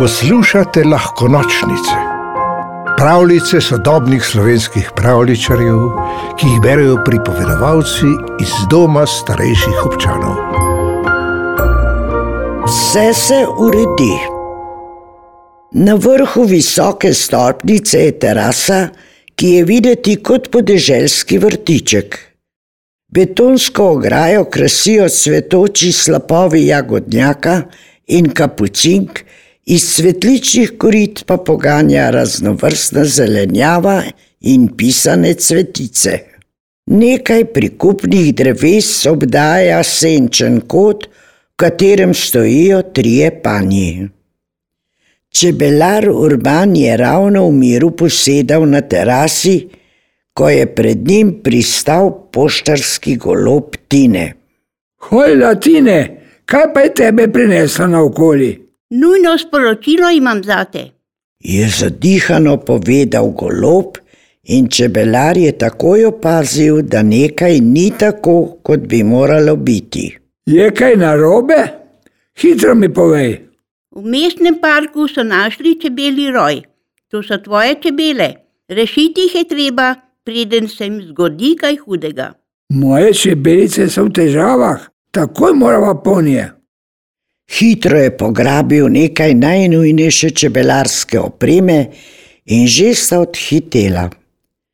Poslušate lahko nočnice, pravljice sodobnih slovenskih pravličarjev, ki jih berijo pripovedovalci iz doma starejših občanov. Vse se uredi. Na vrhu visoke stopnice je terasa, ki je videti kot podeželski vrtiček. Betonsko ograjo krasijo cvetoči slapovi jagodnjaka in kapucink, iz svetličnih korit pa poganja raznovrstna zelenjava in pisane cvetice. Nekaj prikupnih dreves obdaja senčen kot, v katerem stojijo trije panji. Čebelar Urban je ravno v miru posedal na terasi, ko je pred njim pristal poštarski golob Tine. Hoj, Latine, kaj pa je tebe prineslo na okoli? Nujno sporočilo imam zate. Je zadihano povedal golob, in čebelar je takoj opazil, da nekaj ni tako, kot bi moralo biti. Je kaj narobe? Hitro mi povej. V mestnem parku so našli čebeli roj. To so tvoje čebele. Rešiti jih je treba, preden se jim zgodi kaj hudega. Moje čebelice so v težavah, takoj moramo po nje. Hitro je pograbil nekaj najnujnejše čebelarske opreme in že sta odhitela.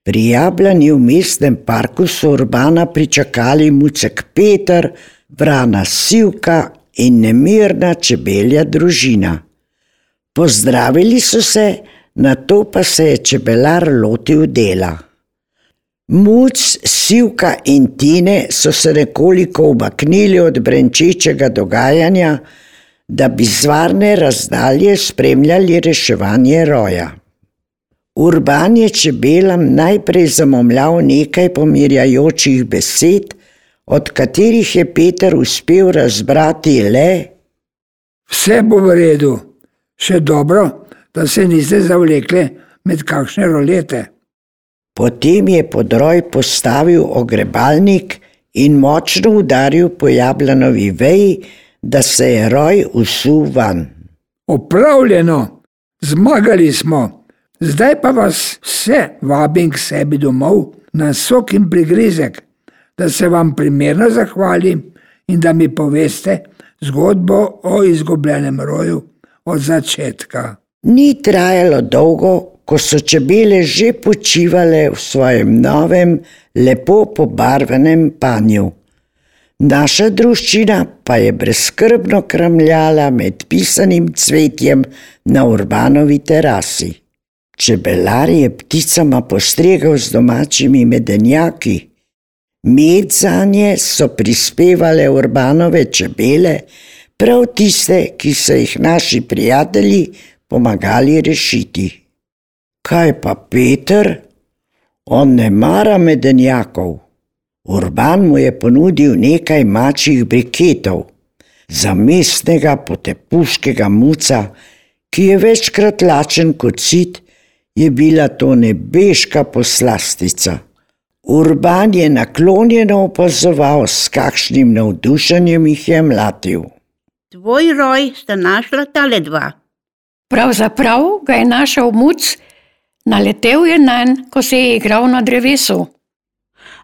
Pri Jablani v mestnem parku so urbana pričakali mucek Peter, vrana Sivka in nemirna čebelja družina. Pozdravili so se, na to pa se je čebelar lotil dela. Muc, Sivka in Tine so se nekoliko umaknili od brenčečega dogajanja, da bi z varne razdalje spremljali reševanje roja. Urban je čebelam najprej zamomljal nekaj pomirjajočih besed, od katerih je Peter uspel razbrati le: Vse bo v redu, še dobro, da se niste zavlekli med kakšne rolete. Potem je podroj postavil ogrebalnik in močno udaril po jablanovi veji, da se je roj usul van. Opravljeno, zmagali smo, zdaj pa vas vse vabim k sebi domov na sok in prigrizek, da se vam primerno zahvalim in da mi poveste zgodbo o izgubljenem roju od začetka. Ni trajalo dolgo, ko so čebele že počivale v svojem novem, lepo pobarvanem panju. Naša družščina pa je brezskrbno kramljala med pisanim cvetjem na urbanovi terasi. Čebelar je pticama postregal z domačimi medenjaki. Med za nje so prispevale urbanove čebele, prav tiste, ki so jih naši prijatelji pomagali rešiti. Kaj pa Peter? On ne mara medenjakov. Urban mu je ponudil nekaj mačjih briketov, za mestnega potepuškega muca, ki je večkrat lačen kot sit, je bila to nebeška poslastica. Urban je naklonjeno opazoval, s kakšnim navdušenjem jih je mlatil. Tvoj roj sta našla tale dva. Pravzaprav ga je našel muc, naletel je na en, ko se je igral na drevesu.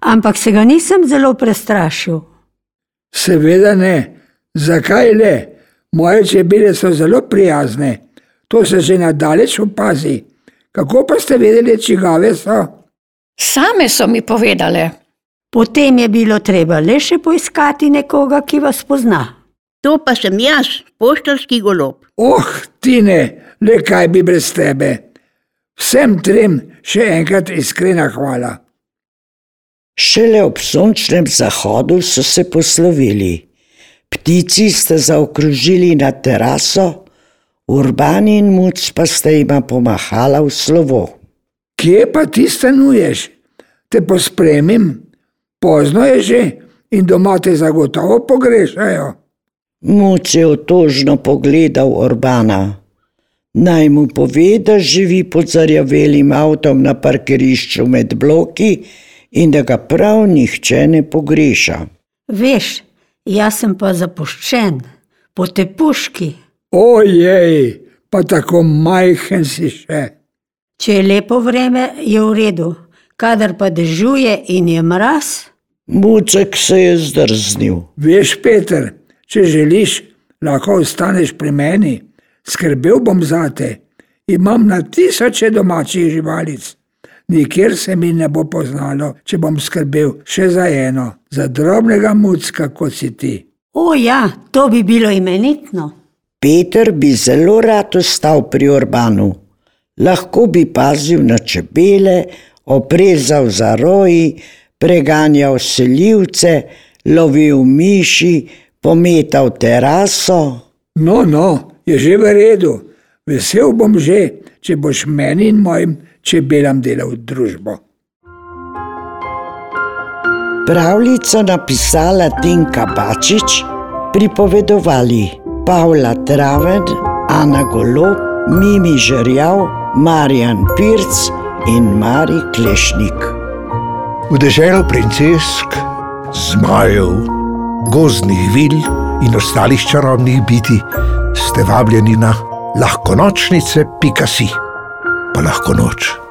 Ampak se ga nisem zelo prestrašil. Seveda ne, zakaj le? Moje čebele so zelo prijazne, to se že nadaleč opazi. Kako pa ste vedeli, čigave so? Same so mi povedale. Potem je bilo treba le še poiskati nekoga, ki vas pozna. To pa sem jaz, poštarski golob. Oh, Tine, le kaj bi brez tebe. Vsem trem še enkrat iskrena hvala. Šele ob sončnem zahodu so se poslovili. Ptici sta zaokrožili na teraso, urbani in muc pa sta jima pomahala v slovo. Kje pa ti stanuješ? Te pospremim, pozno je že in doma te zagotovo pogrešajo. Muc je otožno pogledal urbana. Naj mu pove, da živi pod zarjavelim avtom na parkirišču med bloki in da ga prav nihče ne pogreša. Veš, jaz sem pa zapuščen, po te puški. Ojej, pa tako majhen si še. Če je lepo vreme, je v redu, kadar pa dežuje in je mraz, Mucek se je zdrznil. Veš, Peter, če želiš, lahko ostaneš pri meni, skrbel bom za te. Imam na tisoče domačih živalic. Nikjer se mi ne bo poznalo, če bom skrbel še za eno, za drobnega mucka, kot si ti. o ja, to bi bilo imenitno. Peter bi zelo rad ostal pri Urbanu. Lahko bi pazil na čebele, oprezal za roji, preganjal selivce, lovil miši, pometal teraso. No, no, je že v redu. Vesel bom že, če boš meni in mojim čebelam delal družbo. Pravljico napisala Tinka Bačič, pripovedovali Pavla Traven, Ana Golob, Mimi Žerjav, Marjan Pirc in Mari Klešnik. V deželo princesk, zmajev, gozdnih vil in ostalih čarobnih biti ste vabljeni na lahko nočnice, pika si, pa lahko noč.